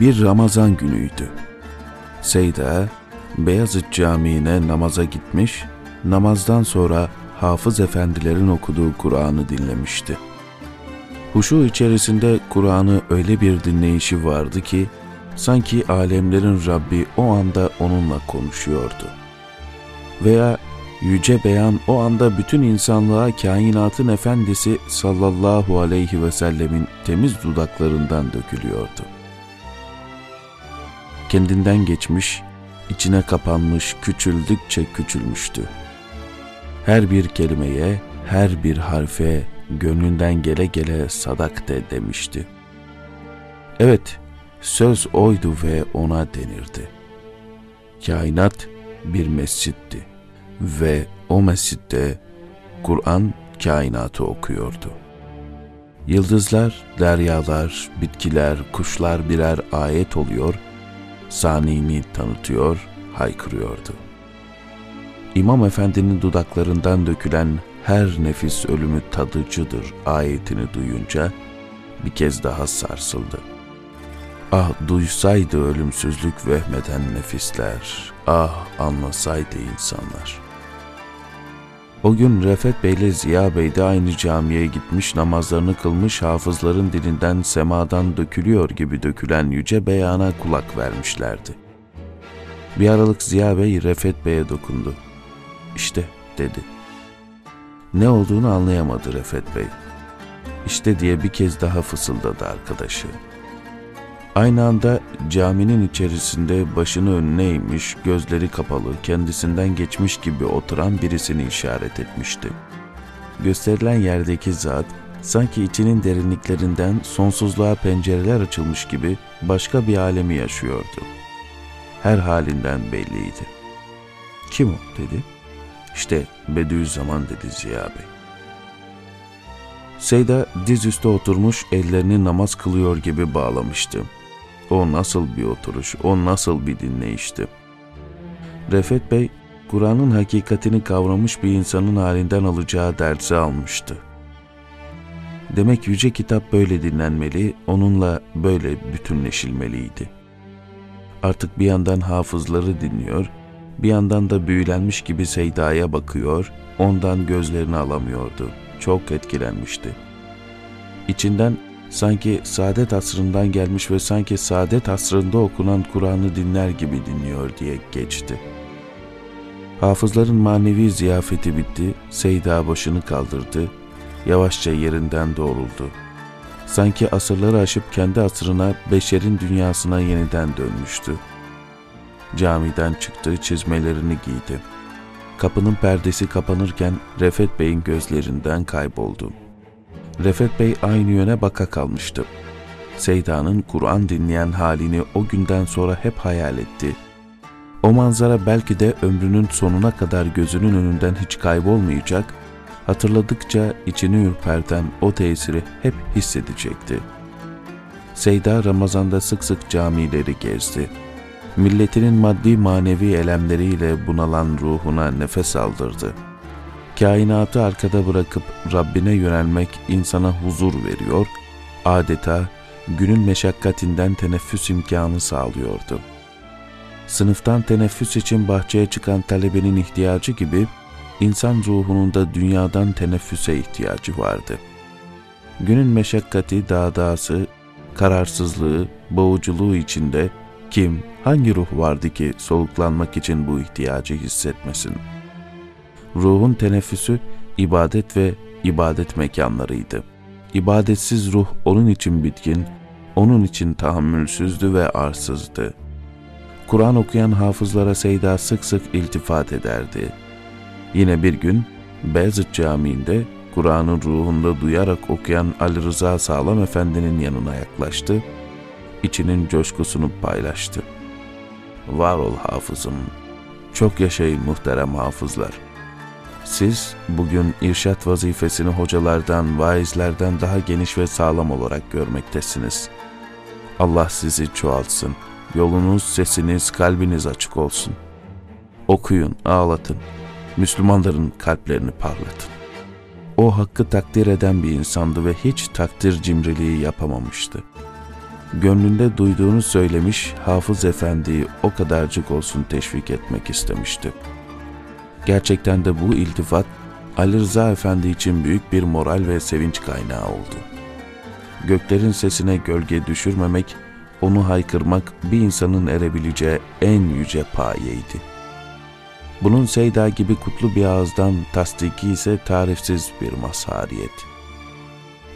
Bir Ramazan günüydü. Seyda, Beyazıt Camii'ne namaza gitmiş, namazdan sonra hafız efendilerin okuduğu Kur'an'ı dinlemişti. Huşu içerisinde Kur'an'ı öyle bir dinleyişi vardı ki, sanki alemlerin Rabbi o anda onunla konuşuyordu. Veya yüce beyan o anda bütün insanlığa kainatın efendisi sallallahu aleyhi ve sellemin temiz dudaklarından dökülüyordu. Kendinden geçmiş, içine kapanmış, küçüldükçe küçülmüştü. Her bir kelimeye, her bir harfe gönlünden gele gele sadak de demişti. Evet, söz oydu ve ona denirdi. Kainat bir mescitti ve o mescitte Kur'an kainatı okuyordu. Yıldızlar, deryalar, bitkiler, kuşlar birer ayet oluyor, sanini tanıtıyor, haykırıyordu. İmam Efendi'nin dudaklarından dökülen her nefis ölümü tadıcıdır ayetini duyunca bir kez daha sarsıldı. Ah duysaydı ölümsüzlük vehmeden nefisler, ah anlasaydı insanlar.'' O gün Refet Bey ile Ziya Bey de aynı camiye gitmiş namazlarını kılmış hafızların dilinden semadan dökülüyor gibi dökülen yüce beyana kulak vermişlerdi. Bir aralık Ziya Bey Refet Bey'e dokundu. İşte dedi. Ne olduğunu anlayamadı Refet Bey. İşte diye bir kez daha fısıldadı arkadaşı. Aynı anda caminin içerisinde başını önüne eğmiş, gözleri kapalı, kendisinden geçmiş gibi oturan birisini işaret etmişti. Gösterilen yerdeki zat, sanki içinin derinliklerinden sonsuzluğa pencereler açılmış gibi başka bir alemi yaşıyordu. Her halinden belliydi. Kim o dedi. İşte Bediüzzaman dedi Ziya Bey. Seyda dizüstü oturmuş ellerini namaz kılıyor gibi bağlamıştı. O nasıl bir oturuş, o nasıl bir dinleyişti. Refet Bey, Kur'an'ın hakikatini kavramış bir insanın halinden alacağı dersi almıştı. Demek yüce kitap böyle dinlenmeli, onunla böyle bütünleşilmeliydi. Artık bir yandan hafızları dinliyor, bir yandan da büyülenmiş gibi Seyda'ya bakıyor, ondan gözlerini alamıyordu. Çok etkilenmişti. İçinden sanki saadet asrından gelmiş ve sanki saadet asrında okunan Kur'an'ı dinler gibi dinliyor diye geçti. Hafızların manevi ziyafeti bitti, Seyda başını kaldırdı, yavaşça yerinden doğruldu. Sanki asırları aşıp kendi asrına, beşerin dünyasına yeniden dönmüştü. Camiden çıktı, çizmelerini giydi. Kapının perdesi kapanırken Refet Bey'in gözlerinden kayboldu.'' Refet Bey aynı yöne baka kalmıştı. Seyda'nın Kur'an dinleyen halini o günden sonra hep hayal etti. O manzara belki de ömrünün sonuna kadar gözünün önünden hiç kaybolmayacak, hatırladıkça içini ürperten o tesiri hep hissedecekti. Seyda Ramazan'da sık sık camileri gezdi. Milletinin maddi manevi elemleriyle bunalan ruhuna nefes aldırdı.'' Kainatı arkada bırakıp Rabbine yönelmek insana huzur veriyor, adeta günün meşakkatinden teneffüs imkanı sağlıyordu. Sınıftan teneffüs için bahçeye çıkan talebenin ihtiyacı gibi, insan ruhunun da dünyadan teneffüse ihtiyacı vardı. Günün meşakkati, dağdağısı, kararsızlığı, boğuculuğu içinde kim, hangi ruh vardı ki soluklanmak için bu ihtiyacı hissetmesin?'' Ruhun teneffüsü ibadet ve ibadet mekanlarıydı. İbadetsiz ruh onun için bitkin, onun için tahammülsüzdü ve arsızdı. Kur'an okuyan hafızlara Seyda sık sık iltifat ederdi. Yine bir gün Beyazıt Camii'nde Kur'an'ın ruhunda duyarak okuyan Ali Rıza Sağlam Efendi'nin yanına yaklaştı, içinin coşkusunu paylaştı. Var ol hafızım, çok yaşayın muhterem hafızlar.'' Siz bugün irşat vazifesini hocalardan, vaizlerden daha geniş ve sağlam olarak görmektesiniz. Allah sizi çoğaltsın. Yolunuz, sesiniz, kalbiniz açık olsun. Okuyun, ağlatın. Müslümanların kalplerini parlatın. O hakkı takdir eden bir insandı ve hiç takdir cimriliği yapamamıştı. gönlünde duyduğunu söylemiş Hafız Efendi'yi o kadarcık olsun teşvik etmek istemişti. Gerçekten de bu iltifat Ali Rıza Efendi için büyük bir moral ve sevinç kaynağı oldu. Göklerin sesine gölge düşürmemek, onu haykırmak bir insanın erebileceği en yüce payeydi. Bunun Seyda gibi kutlu bir ağızdan tasdiki ise tarifsiz bir mazhariyet.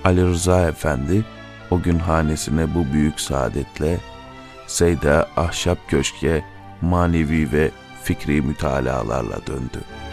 Ali Rıza Efendi o gün hanesine bu büyük saadetle Seyda ahşap köşke manevi ve fikri mütalalarla döndü.''